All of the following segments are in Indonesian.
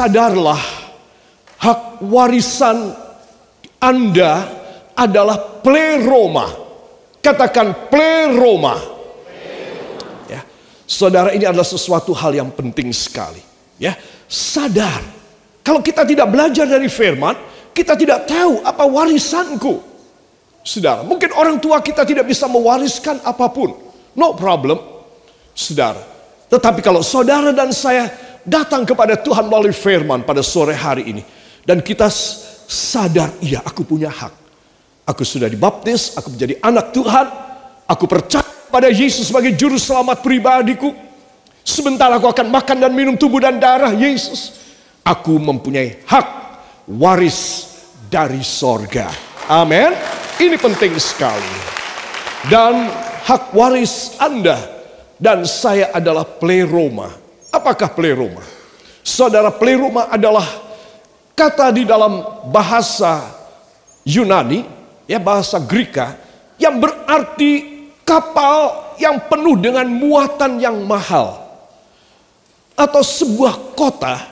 sadarlah hak warisan Anda adalah pleroma. Katakan pleroma. Ya. Saudara ini adalah sesuatu hal yang penting sekali. Ya, sadar. Kalau kita tidak belajar dari firman, kita tidak tahu apa warisanku. Saudara, mungkin orang tua kita tidak bisa mewariskan apa pun. No problem. Saudara, tetapi kalau saudara dan saya datang kepada Tuhan melalui firman pada sore hari ini. Dan kita sadar, iya aku punya hak. Aku sudah dibaptis, aku menjadi anak Tuhan. Aku percaya pada Yesus sebagai juru selamat pribadiku. Sebentar aku akan makan dan minum tubuh dan darah Yesus. Aku mempunyai hak waris dari sorga. Amin. Ini penting sekali. Dan hak waris Anda dan saya adalah pleroma. Apakah pleroma? Saudara pleroma adalah kata di dalam bahasa Yunani, ya bahasa Greka, yang berarti kapal yang penuh dengan muatan yang mahal. Atau sebuah kota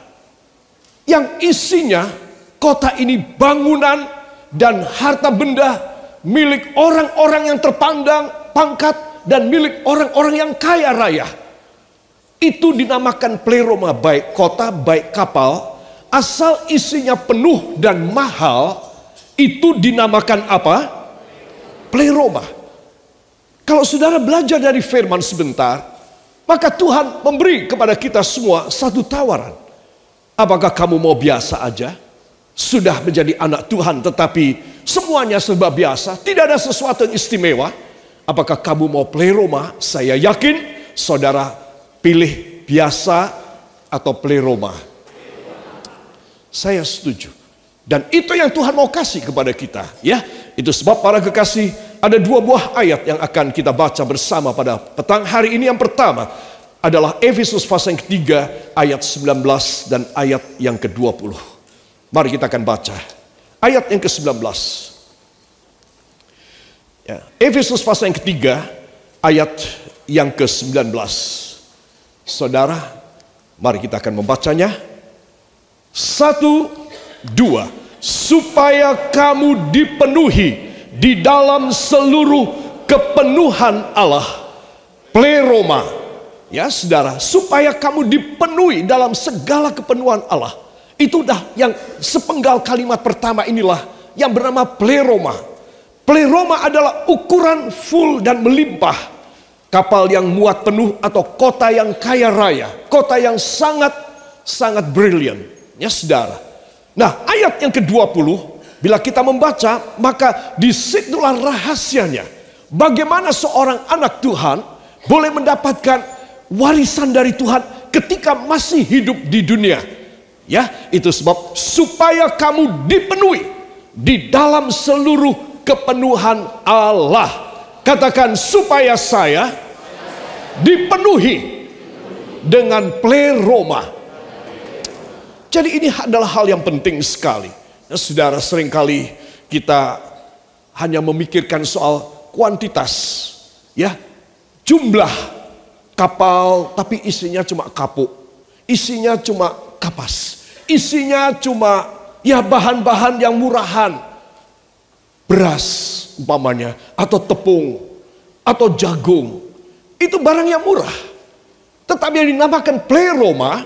yang isinya kota ini bangunan dan harta benda milik orang-orang yang terpandang pangkat dan milik orang-orang yang kaya raya. Itu dinamakan pleroma baik kota baik kapal asal isinya penuh dan mahal itu dinamakan apa? Pleroma. Kalau saudara belajar dari firman sebentar, maka Tuhan memberi kepada kita semua satu tawaran. Apakah kamu mau biasa aja? Sudah menjadi anak Tuhan tetapi semuanya serba biasa, tidak ada sesuatu yang istimewa. Apakah kamu mau pleroma? Saya yakin saudara pilih biasa atau pleroma. Saya setuju. Dan itu yang Tuhan mau kasih kepada kita, ya. Itu sebab para kekasih ada dua buah ayat yang akan kita baca bersama pada petang hari ini. Yang pertama adalah Efesus pasal yang ketiga ayat 19 dan ayat yang ke-20. Mari kita akan baca. Ayat yang ke-19. Ya, Efesus pasal yang ketiga ayat yang ke-19. Saudara, mari kita akan membacanya. Satu, dua. Supaya kamu dipenuhi di dalam seluruh kepenuhan Allah. Pleroma. Ya saudara, supaya kamu dipenuhi dalam segala kepenuhan Allah. Itu dah yang sepenggal kalimat pertama inilah yang bernama pleroma. Pleroma adalah ukuran full dan melimpah. Kapal yang muat penuh atau kota yang kaya raya. Kota yang sangat sangat brilliant. Ya saudara. Nah ayat yang ke-20 bila kita membaca maka di situlah rahasianya. Bagaimana seorang anak Tuhan boleh mendapatkan warisan dari Tuhan ketika masih hidup di dunia. Ya, itu sebab supaya kamu dipenuhi di dalam seluruh kepenuhan Allah. Katakan supaya saya dipenuhi dengan pleroma. Jadi ini adalah hal yang penting sekali. Nah, saudara sering kali kita hanya memikirkan soal kuantitas. Ya, jumlah kapal tapi isinya cuma kapuk. Isinya cuma kapas. Isinya cuma ya bahan-bahan yang murahan. Beras umpamanya atau tepung atau jagung. Itu barang yang murah. Tetapi yang dinamakan pleroma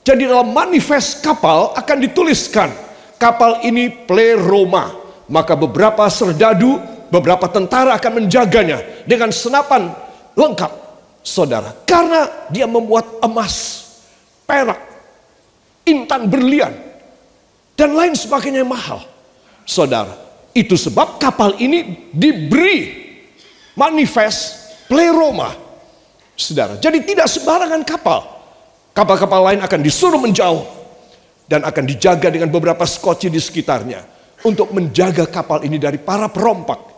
jadi dalam manifest kapal akan dituliskan kapal ini pleroma. Maka beberapa serdadu, beberapa tentara akan menjaganya dengan senapan lengkap. Saudara, karena dia membuat emas, perak, intan berlian, dan lain sebagainya yang mahal. Saudara, itu sebab kapal ini diberi manifest pleroma. Saudara, jadi tidak sembarangan kapal. Kapal-kapal lain akan disuruh menjauh dan akan dijaga dengan beberapa skoci di sekitarnya untuk menjaga kapal ini dari para perompak.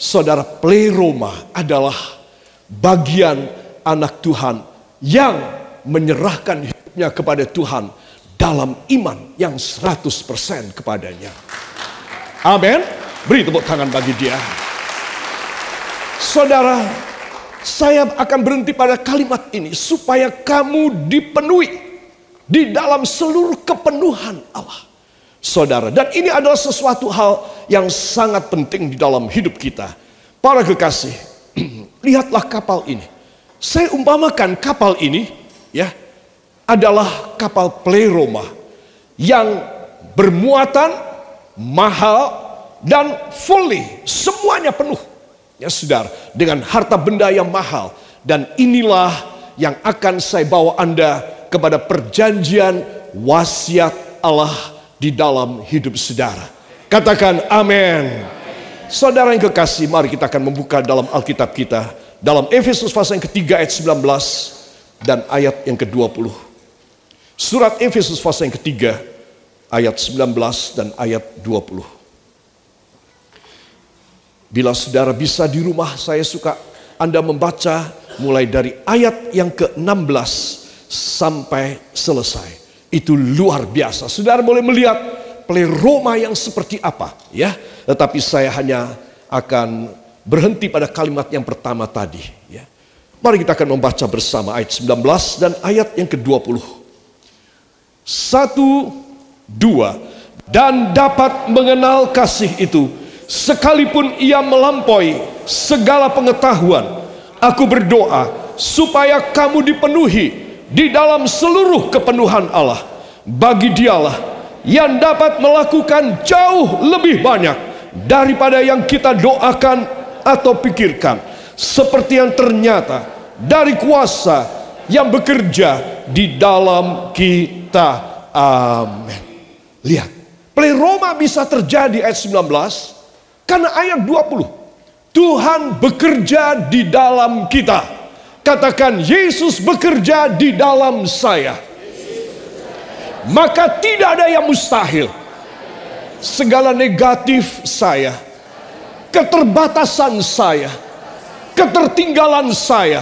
Saudara pleroma adalah bagian anak Tuhan yang menyerahkan hidupnya kepada Tuhan dalam iman yang 100% kepadanya. Amin. Beri tepuk tangan bagi dia. Saudara, saya akan berhenti pada kalimat ini supaya kamu dipenuhi di dalam seluruh kepenuhan Allah. Saudara, dan ini adalah sesuatu hal yang sangat penting di dalam hidup kita. Para kekasih, lihatlah kapal ini. Saya umpamakan kapal ini ya adalah kapal pleroma yang bermuatan mahal dan fully semuanya penuh. Ya saudara, dengan harta benda yang mahal dan inilah yang akan saya bawa Anda kepada perjanjian wasiat Allah di dalam hidup saudara. Katakan amin. Saudara yang kekasih, mari kita akan membuka dalam Alkitab kita. Dalam Efesus pasal yang ketiga ayat 19 dan ayat yang ke-20. Surat Efesus pasal yang ketiga ayat 19 dan ayat 20. Bila saudara bisa di rumah, saya suka Anda membaca mulai dari ayat yang ke-16 sampai selesai. Itu luar biasa. Saudara boleh melihat pleroma yang seperti apa, ya. Tetapi saya hanya akan berhenti pada kalimat yang pertama tadi, ya. Mari kita akan membaca bersama ayat 19 dan ayat yang ke-20. Satu, dua. Dan dapat mengenal kasih itu, sekalipun ia melampaui segala pengetahuan. Aku berdoa supaya kamu dipenuhi di dalam seluruh kepenuhan Allah. Bagi dialah yang dapat melakukan jauh lebih banyak daripada yang kita doakan atau pikirkan. Seperti yang ternyata dari kuasa yang bekerja di dalam kita. Amin. Lihat, pleroma bisa terjadi ayat 19 karena ayat 20. Tuhan bekerja di dalam kita. Katakan Yesus bekerja di dalam saya. Maka tidak ada yang mustahil. Segala negatif saya, keterbatasan saya, ketertinggalan saya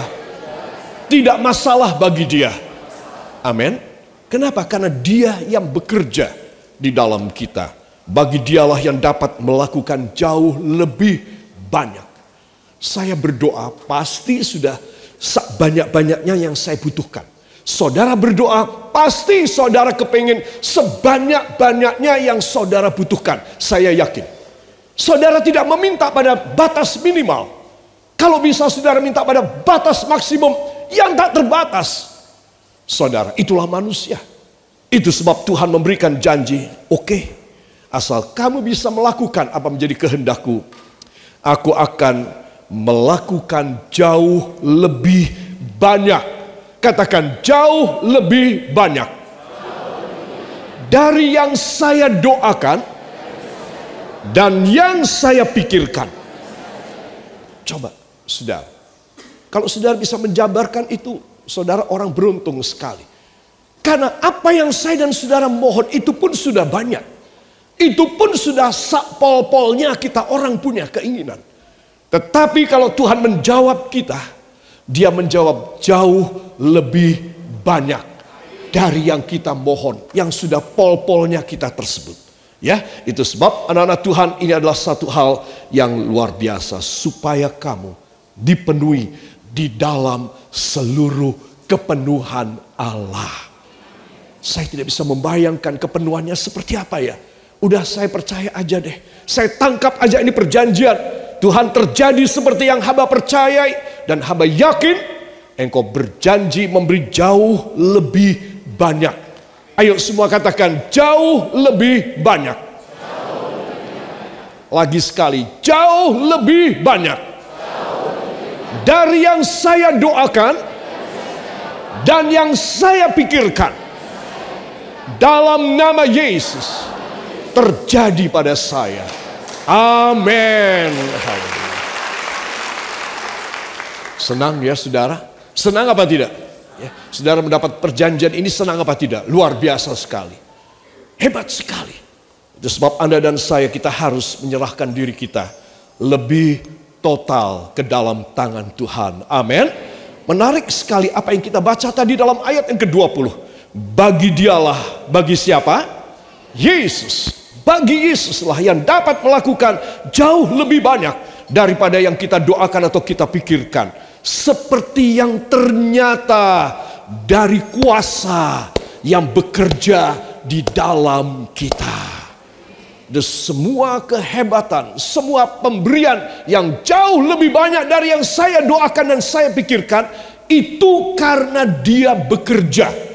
tidak masalah bagi dia. Amin. Kenapa? Karena dia yang bekerja di dalam kita. Bagi dialah yang dapat melakukan jauh lebih banyak. Saya berdoa pasti sudah sebanyak-banyaknya yang saya butuhkan. Saudara berdoa, pasti saudara kepengen sebanyak-banyaknya yang saudara butuhkan. Saya yakin. Saudara tidak meminta pada batas minimal. Kalau bisa saudara minta pada batas maksimum yang tak terbatas. Saudara, itulah manusia. Itu sebab Tuhan memberikan janji, oke, okay, asal kamu bisa melakukan apa menjadi kehendakku, aku akan melakukan jauh lebih banyak. Katakan jauh lebih banyak. Dari yang saya doakan dan yang saya pikirkan. Coba, saudara. Kalau saudara bisa menjabarkan itu, saudara orang beruntung sekali. Karena apa yang saya dan saudara mohon itu pun sudah banyak. Itu pun sudah pol-polnya kita orang punya keinginan. Tetapi kalau Tuhan menjawab kita, dia menjawab jauh lebih banyak dari yang kita mohon, yang sudah pol-polnya kita tersebut. Ya, itu sebab anak-anak Tuhan ini adalah satu hal yang luar biasa supaya kamu dipenuhi di dalam seluruh kepenuhan Allah. Saya tidak bisa membayangkan kepenuhannya seperti apa ya. Udah saya percaya aja deh. Saya tangkap aja ini perjanjian Tuhan terjadi seperti yang hamba percayai dan hamba yakin engkau berjanji memberi jauh lebih banyak. Ayo semua katakan jauh lebih banyak. Lagi sekali, jauh lebih banyak. Dari yang saya doakan dan yang saya pikirkan. Dalam nama Yesus terjadi pada saya Amin. Senang ya saudara? Senang apa tidak? Ya, saudara mendapat perjanjian ini senang apa tidak? Luar biasa sekali. Hebat sekali. Itu sebab Anda dan saya kita harus menyerahkan diri kita lebih total ke dalam tangan Tuhan. Amin. Menarik sekali apa yang kita baca tadi dalam ayat yang ke-20. Bagi dialah, bagi siapa? Yesus bagi Yesuslah yang dapat melakukan jauh lebih banyak daripada yang kita doakan atau kita pikirkan. Seperti yang ternyata dari kuasa yang bekerja di dalam kita. Dan semua kehebatan, semua pemberian yang jauh lebih banyak dari yang saya doakan dan saya pikirkan, itu karena dia bekerja.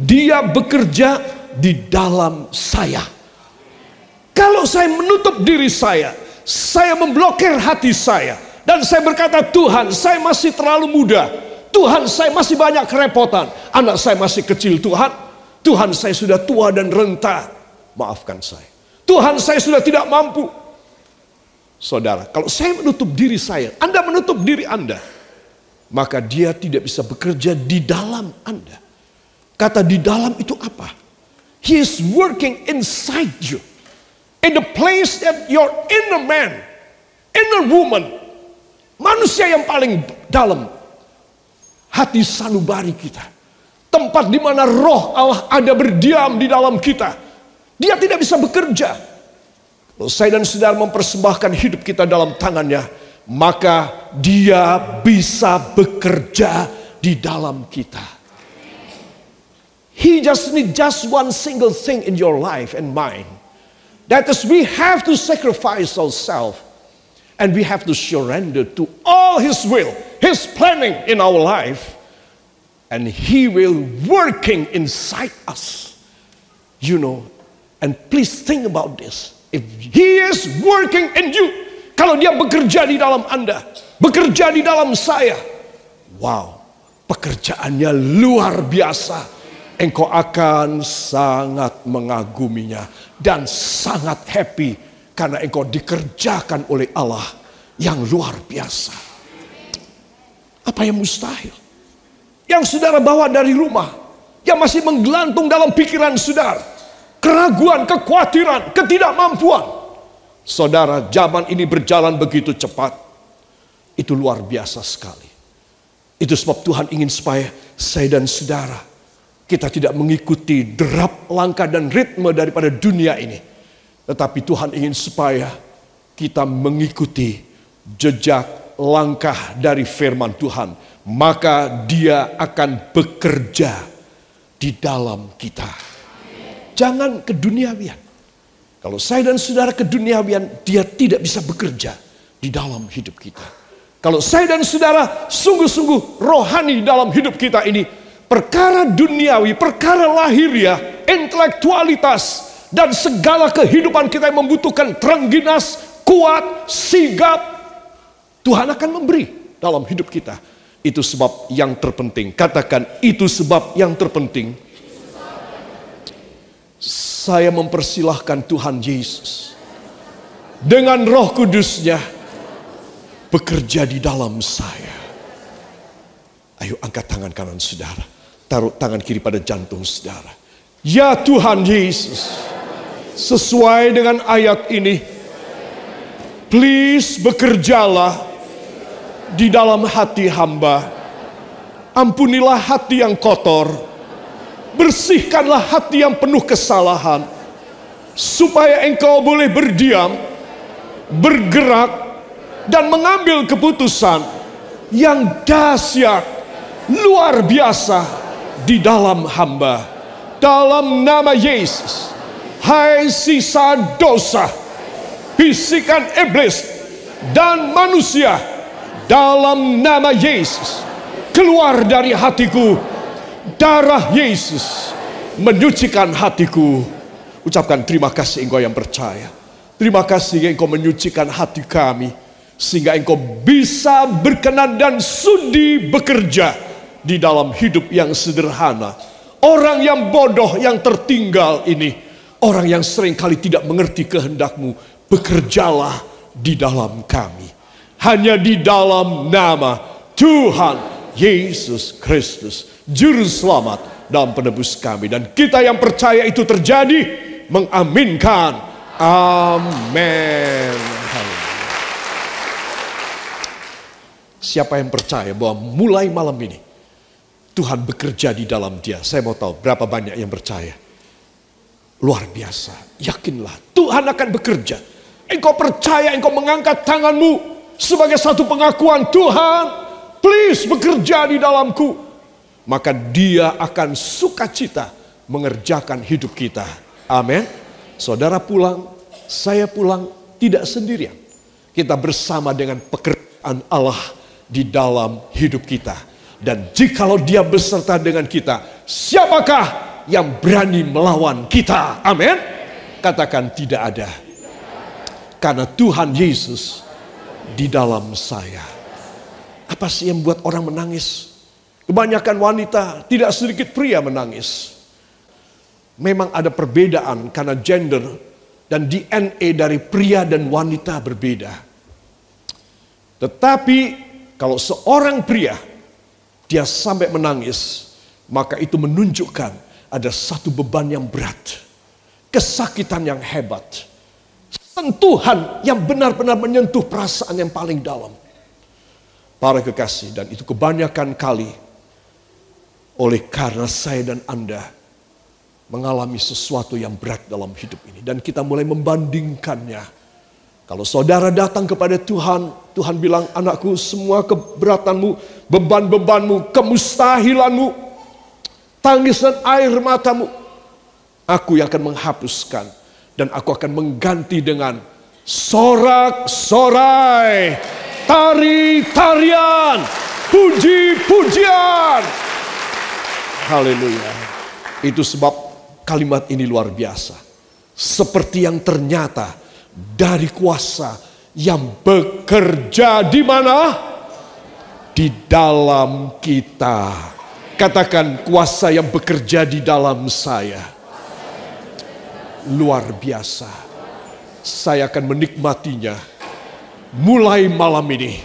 Dia bekerja di dalam saya. Kalau saya menutup diri saya, saya memblokir hati saya, dan saya berkata, Tuhan, saya masih terlalu muda. Tuhan, saya masih banyak kerepotan. Anak saya masih kecil, Tuhan. Tuhan, saya sudah tua dan renta. Maafkan saya. Tuhan, saya sudah tidak mampu. Saudara, kalau saya menutup diri saya, Anda menutup diri Anda, maka dia tidak bisa bekerja di dalam Anda. Kata di dalam itu apa? He is working inside you. In the place that your inner man, inner woman, Manusia yang paling dalam. Hati sanubari kita. Tempat di mana roh Allah ada berdiam di dalam kita. Dia tidak bisa bekerja. Kalau saya dan saudara mempersembahkan hidup kita dalam tangannya. Maka dia bisa bekerja di dalam kita. He just need just one single thing in your life and mine. That is we have to sacrifice ourselves and we have to surrender to all His will, His planning in our life. And He will working inside us. You know, and please think about this. If He is working in you, kalau Dia bekerja di dalam Anda, bekerja di dalam saya, wow, pekerjaannya luar biasa. Engkau akan sangat mengaguminya dan sangat happy karena engkau dikerjakan oleh Allah yang luar biasa. Apa yang mustahil? Yang saudara bawa dari rumah. Yang masih menggelantung dalam pikiran saudara. Keraguan, kekhawatiran, ketidakmampuan. Saudara, zaman ini berjalan begitu cepat. Itu luar biasa sekali. Itu sebab Tuhan ingin supaya saya dan saudara kita tidak mengikuti derap langkah dan ritme daripada dunia ini tetapi Tuhan ingin supaya kita mengikuti jejak langkah dari firman Tuhan. Maka dia akan bekerja di dalam kita. Jangan keduniawian. Kalau saya dan saudara keduniawian, dia tidak bisa bekerja di dalam hidup kita. Kalau saya dan saudara sungguh-sungguh rohani dalam hidup kita ini, perkara duniawi, perkara lahiriah, intelektualitas, dan segala kehidupan kita yang membutuhkan terengginas, kuat, sigap, Tuhan akan memberi dalam hidup kita. Itu sebab yang terpenting. Katakan itu sebab yang terpenting. Saya mempersilahkan Tuhan Yesus dengan roh kudusnya bekerja di dalam saya. Ayo angkat tangan kanan saudara. Taruh tangan kiri pada jantung saudara. Ya Tuhan Yesus sesuai dengan ayat ini. Please bekerjalah di dalam hati hamba. Ampunilah hati yang kotor. Bersihkanlah hati yang penuh kesalahan. Supaya engkau boleh berdiam, bergerak, dan mengambil keputusan yang dahsyat, luar biasa di dalam hamba. Dalam nama Yesus Hai sisa dosa, bisikan iblis dan manusia dalam nama Yesus keluar dari hatiku. Darah Yesus menyucikan hatiku. Ucapkan terima kasih engkau yang percaya. Terima kasih engkau menyucikan hati kami. Sehingga engkau bisa berkenan dan sudi bekerja di dalam hidup yang sederhana. Orang yang bodoh yang tertinggal ini Orang yang sering kali tidak mengerti kehendakmu, bekerjalah di dalam kami. Hanya di dalam nama Tuhan Yesus Kristus, Juru Selamat dan Penebus kami. Dan kita yang percaya itu terjadi, mengaminkan. Amin. Siapa yang percaya bahwa mulai malam ini Tuhan bekerja di dalam dia? Saya mau tahu berapa banyak yang percaya. Luar biasa. Yakinlah Tuhan akan bekerja. Engkau percaya, engkau mengangkat tanganmu sebagai satu pengakuan Tuhan. Please bekerja di dalamku. Maka dia akan sukacita mengerjakan hidup kita. Amin. Saudara pulang, saya pulang tidak sendirian. Kita bersama dengan pekerjaan Allah di dalam hidup kita. Dan jikalau dia beserta dengan kita, siapakah yang berani melawan kita? Amin. Katakan tidak ada. Karena Tuhan Yesus di dalam saya. Apa sih yang membuat orang menangis? Kebanyakan wanita, tidak sedikit pria menangis. Memang ada perbedaan karena gender dan DNA dari pria dan wanita berbeda. Tetapi kalau seorang pria dia sampai menangis, maka itu menunjukkan ada satu beban yang berat, kesakitan yang hebat, sentuhan yang benar-benar menyentuh perasaan yang paling dalam. Para kekasih, dan itu kebanyakan kali oleh karena saya dan Anda mengalami sesuatu yang berat dalam hidup ini. Dan kita mulai membandingkannya. Kalau saudara datang kepada Tuhan, Tuhan bilang, anakku semua keberatanmu, beban-bebanmu, kemustahilanmu, tangis dan air matamu, aku yang akan menghapuskan dan aku akan mengganti dengan sorak-sorai, tari-tarian, puji-pujian. Haleluya. Itu sebab kalimat ini luar biasa. Seperti yang ternyata dari kuasa yang bekerja di mana? Di dalam kita. Katakan kuasa yang bekerja di dalam saya luar biasa. Saya akan menikmatinya mulai malam ini.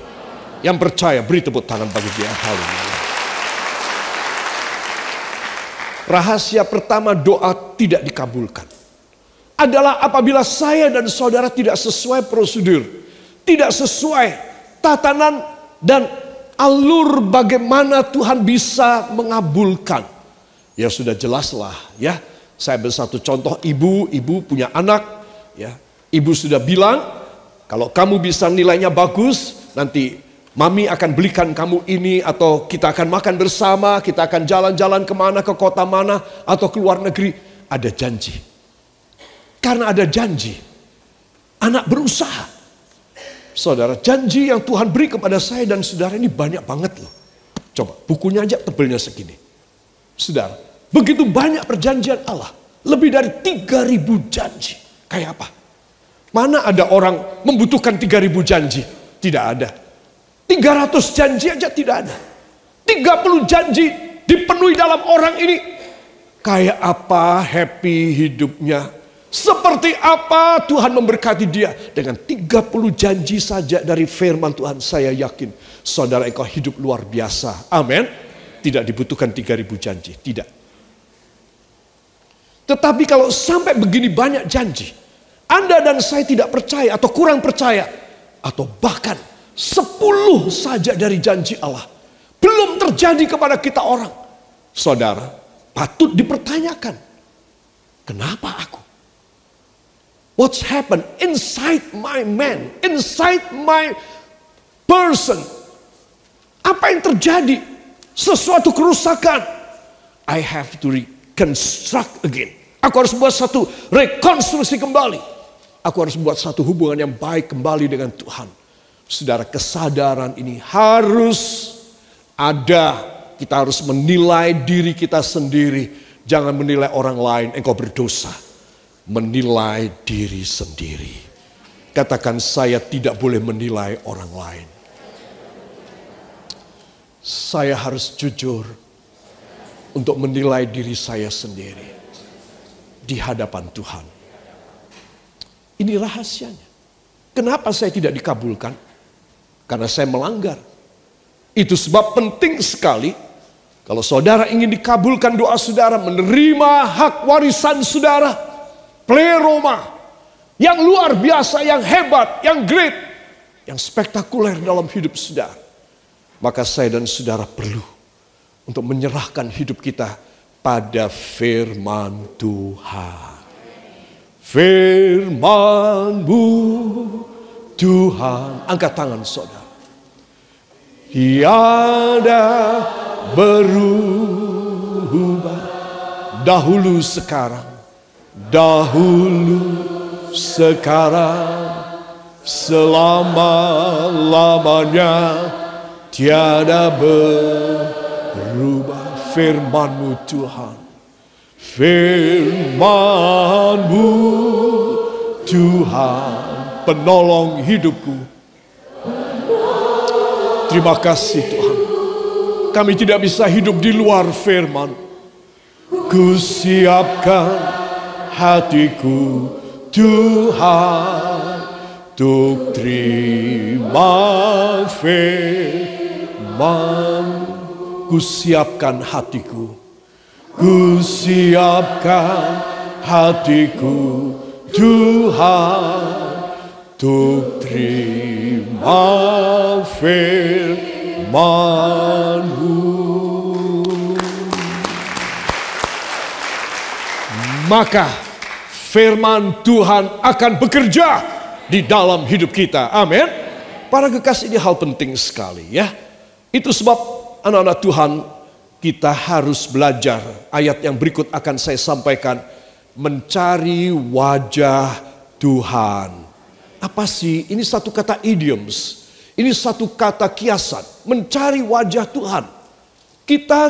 Yang percaya beri tepuk tangan bagi dia. Haleluya. Rahasia pertama doa tidak dikabulkan. Adalah apabila saya dan saudara tidak sesuai prosedur. Tidak sesuai tatanan dan alur bagaimana Tuhan bisa mengabulkan. Ya sudah jelaslah ya saya ambil satu contoh ibu, ibu punya anak, ya. Ibu sudah bilang, kalau kamu bisa nilainya bagus, nanti mami akan belikan kamu ini atau kita akan makan bersama, kita akan jalan-jalan ke mana, ke kota mana, atau ke luar negeri. Ada janji. Karena ada janji, anak berusaha. Saudara, janji yang Tuhan beri kepada saya dan saudara ini banyak banget loh. Coba, bukunya aja tebelnya segini. Saudara, Begitu banyak perjanjian Allah. Lebih dari 3000 janji. Kayak apa? Mana ada orang membutuhkan 3000 janji? Tidak ada. 300 janji aja tidak ada. 30 janji dipenuhi dalam orang ini. Kayak apa happy hidupnya. Seperti apa Tuhan memberkati dia. Dengan 30 janji saja dari firman Tuhan saya yakin. Saudara engkau hidup luar biasa. Amin. Tidak dibutuhkan 3000 janji. Tidak. Tetapi kalau sampai begini banyak janji, Anda dan saya tidak percaya atau kurang percaya, atau bahkan sepuluh saja dari janji Allah, belum terjadi kepada kita orang. Saudara, patut dipertanyakan, kenapa aku? What's happened inside my man, inside my person? Apa yang terjadi? Sesuatu kerusakan. I have to reconstruct again. Aku harus buat satu rekonstruksi kembali. Aku harus buat satu hubungan yang baik kembali dengan Tuhan. Saudara, kesadaran ini harus ada. Kita harus menilai diri kita sendiri. Jangan menilai orang lain, engkau berdosa. Menilai diri sendiri. Katakan saya tidak boleh menilai orang lain. Saya harus jujur untuk menilai diri saya sendiri di hadapan Tuhan. Ini rahasianya. Kenapa saya tidak dikabulkan? Karena saya melanggar. Itu sebab penting sekali kalau saudara ingin dikabulkan doa saudara, menerima hak warisan saudara, pleroma, yang luar biasa, yang hebat, yang great, yang spektakuler dalam hidup saudara. Maka saya dan saudara perlu untuk menyerahkan hidup kita pada firman Tuhan. Firmanmu Tuhan. Angkat tangan saudara. Tiada berubah dahulu sekarang, dahulu sekarang, selama-lamanya tiada berubah firmanmu Tuhan. Firmanmu Tuhan penolong hidupku. Terima kasih Tuhan. Kami tidak bisa hidup di luar firman. Ku siapkan hatiku Tuhan untuk terima firman. Ku siapkan hatiku. Ku siapkan hatiku Tuhan untuk terima firman-Mu. Maka firman Tuhan akan bekerja di dalam hidup kita. Amin. Para kekasih ini hal penting sekali ya. Itu sebab anak-anak Tuhan kita harus belajar. Ayat yang berikut akan saya sampaikan. Mencari wajah Tuhan. Apa sih? Ini satu kata idioms. Ini satu kata kiasan. Mencari wajah Tuhan. Kita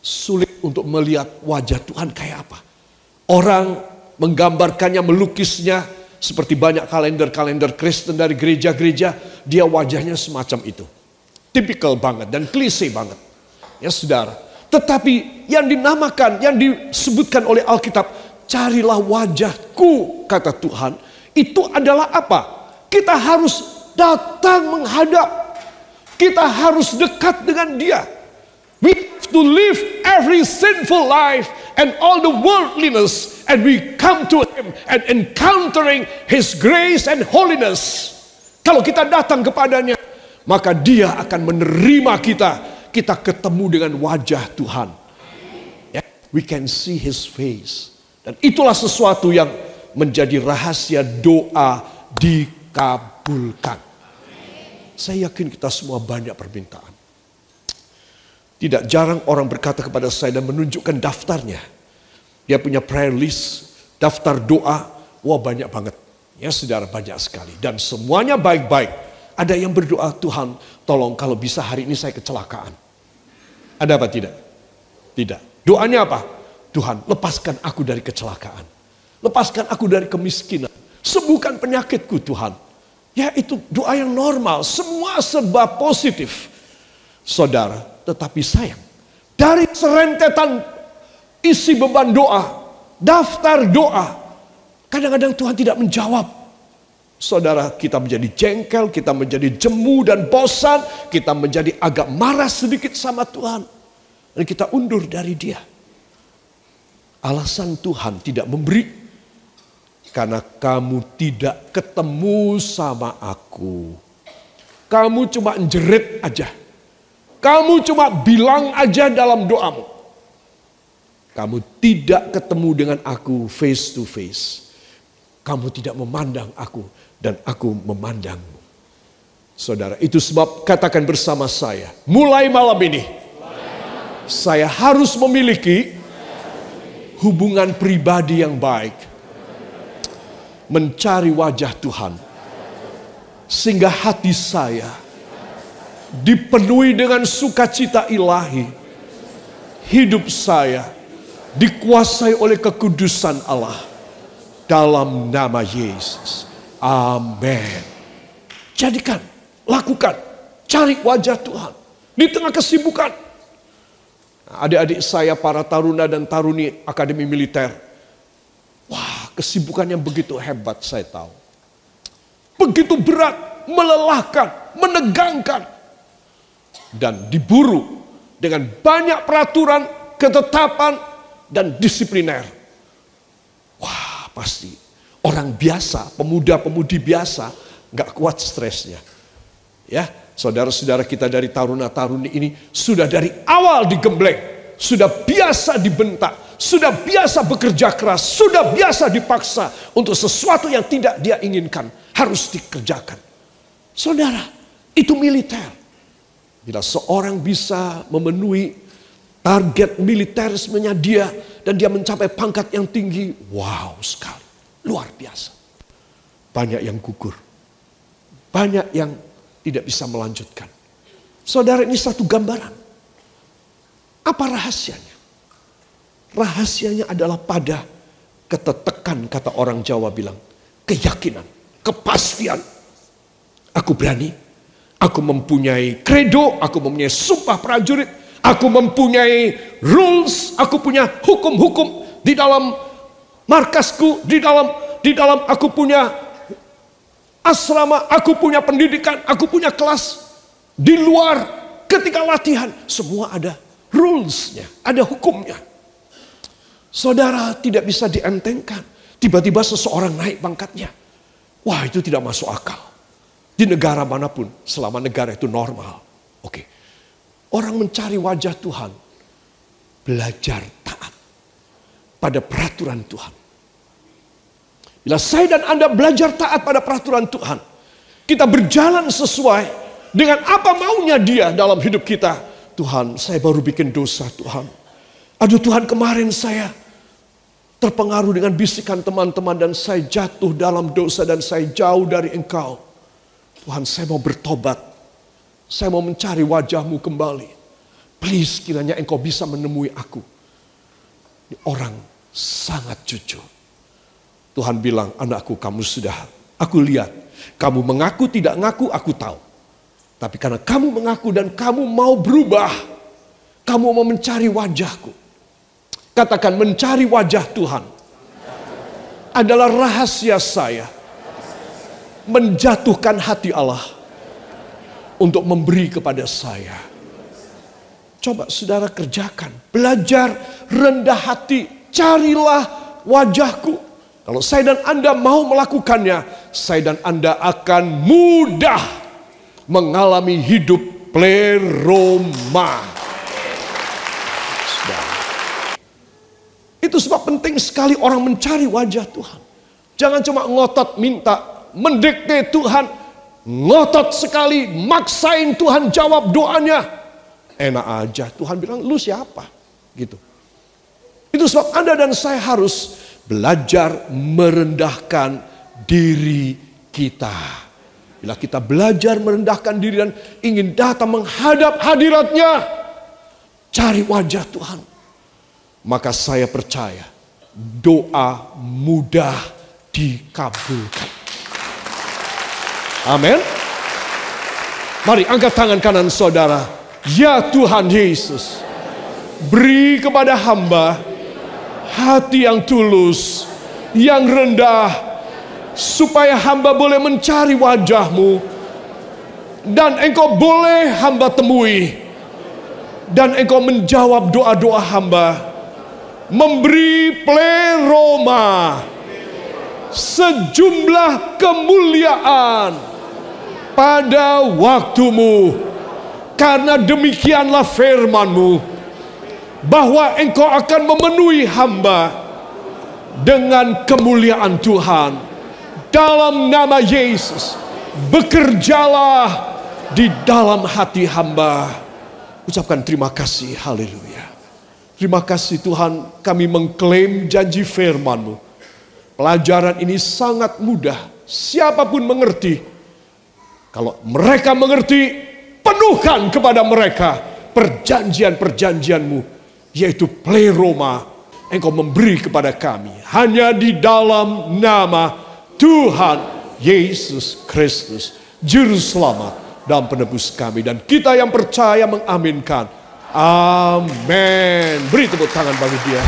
sulit untuk melihat wajah Tuhan kayak apa. Orang menggambarkannya, melukisnya. Seperti banyak kalender-kalender Kristen dari gereja-gereja. Dia wajahnya semacam itu. Tipikal banget dan klise banget. Ya saudara. Tetapi yang dinamakan, yang disebutkan oleh Alkitab. Carilah wajahku, kata Tuhan itu adalah apa? Kita harus datang menghadap. Kita harus dekat dengan dia. We have to live every sinful life and all the worldliness and we come to him and encountering his grace and holiness. Kalau kita datang kepadanya, maka dia akan menerima kita. Kita ketemu dengan wajah Tuhan. Yeah, we can see his face. Dan itulah sesuatu yang menjadi rahasia doa dikabulkan. Saya yakin kita semua banyak permintaan. Tidak jarang orang berkata kepada saya dan menunjukkan daftarnya. Dia punya prayer list, daftar doa, wah banyak banget. Ya saudara banyak sekali. Dan semuanya baik-baik. Ada yang berdoa, Tuhan tolong kalau bisa hari ini saya kecelakaan. Ada apa tidak? Tidak. Doanya apa? Tuhan lepaskan aku dari kecelakaan. Lepaskan aku dari kemiskinan. Sembuhkan penyakitku Tuhan. Ya itu doa yang normal. Semua serba positif. Saudara, tetapi sayang. Dari serentetan isi beban doa. Daftar doa. Kadang-kadang Tuhan tidak menjawab. Saudara, kita menjadi jengkel, kita menjadi jemu dan bosan, kita menjadi agak marah sedikit sama Tuhan. Dan kita undur dari dia. Alasan Tuhan tidak memberi karena kamu tidak ketemu sama aku. Kamu cuma jerit aja. Kamu cuma bilang aja dalam doamu. Kamu tidak ketemu dengan aku face to face. Kamu tidak memandang aku dan aku memandangmu. Saudara, itu sebab katakan bersama saya, mulai malam ini saya harus memiliki hubungan pribadi yang baik mencari wajah Tuhan. Sehingga hati saya dipenuhi dengan sukacita ilahi. Hidup saya dikuasai oleh kekudusan Allah. Dalam nama Yesus. Amin. Jadikan, lakukan, cari wajah Tuhan. Di tengah kesibukan. Adik-adik saya para taruna dan taruni akademi militer Wah, kesibukan yang begitu hebat saya tahu. Begitu berat, melelahkan, menegangkan. Dan diburu dengan banyak peraturan, ketetapan, dan disipliner. Wah, pasti orang biasa, pemuda-pemudi biasa, gak kuat stresnya. Ya, saudara-saudara kita dari taruna-taruni ini sudah dari awal digembleng, sudah biasa dibentak, sudah biasa bekerja keras, sudah biasa dipaksa untuk sesuatu yang tidak dia inginkan harus dikerjakan. Saudara, itu militer. Bila seorang bisa memenuhi target militerismenya dia dan dia mencapai pangkat yang tinggi. Wow sekali, luar biasa. Banyak yang gugur. Banyak yang tidak bisa melanjutkan. Saudara ini satu gambaran. Apa rahasianya? Rahasianya adalah pada ketetekan kata orang Jawa bilang. Keyakinan, kepastian. Aku berani, aku mempunyai kredo, aku mempunyai sumpah prajurit, aku mempunyai rules, aku punya hukum-hukum di dalam markasku, di dalam di dalam aku punya asrama, aku punya pendidikan, aku punya kelas di luar ketika latihan semua ada rulesnya, ada hukumnya. Saudara tidak bisa dientengkan. Tiba-tiba seseorang naik pangkatnya. Wah itu tidak masuk akal. Di negara mana pun, selama negara itu normal. Oke. Orang mencari wajah Tuhan. Belajar taat. Pada peraturan Tuhan. Bila saya dan Anda belajar taat pada peraturan Tuhan. Kita berjalan sesuai dengan apa maunya dia dalam hidup kita Tuhan, saya baru bikin dosa Tuhan. Aduh Tuhan kemarin saya terpengaruh dengan bisikan teman-teman dan saya jatuh dalam dosa dan saya jauh dari engkau. Tuhan saya mau bertobat. Saya mau mencari wajahmu kembali. Please kiranya engkau bisa menemui aku. Ini orang sangat jujur. Tuhan bilang, anakku kamu sudah, aku lihat. Kamu mengaku tidak ngaku, aku tahu. Tapi karena kamu mengaku dan kamu mau berubah, kamu mau mencari wajahku. Katakan mencari wajah Tuhan adalah rahasia saya menjatuhkan hati Allah untuk memberi kepada saya. Coba saudara kerjakan, belajar rendah hati, carilah wajahku. Kalau saya dan Anda mau melakukannya, saya dan Anda akan mudah mengalami hidup pleroma. Itu sebab penting sekali orang mencari wajah Tuhan. Jangan cuma ngotot minta, mendekte Tuhan, ngotot sekali, maksain Tuhan jawab doanya. Enak aja, Tuhan bilang, lu siapa? Gitu. Itu sebab Anda dan saya harus belajar merendahkan diri kita. Bila kita belajar merendahkan diri dan ingin datang menghadap hadiratnya. Cari wajah Tuhan. Maka saya percaya doa mudah dikabulkan. Amin. Mari angkat tangan kanan saudara. Ya Tuhan Yesus. Beri kepada hamba hati yang tulus, yang rendah, supaya hamba boleh mencari wajahmu dan engkau boleh hamba temui dan engkau menjawab doa-doa hamba memberi pleroma sejumlah kemuliaan pada waktumu karena demikianlah firmanmu bahwa engkau akan memenuhi hamba dengan kemuliaan Tuhan dalam nama Yesus. Bekerjalah di dalam hati hamba. Ucapkan terima kasih, haleluya. Terima kasih Tuhan kami mengklaim janji firman-Mu. Pelajaran ini sangat mudah, siapa pun mengerti. Kalau mereka mengerti, penuhkan kepada mereka perjanjian-perjanjian-Mu. Yaitu pleroma, engkau memberi kepada kami. Hanya di dalam nama Tuhan Yesus Kristus, Juru Selamat dan penebus kami. Dan kita yang percaya mengaminkan. Amin. Beri tepuk tangan bagi dia.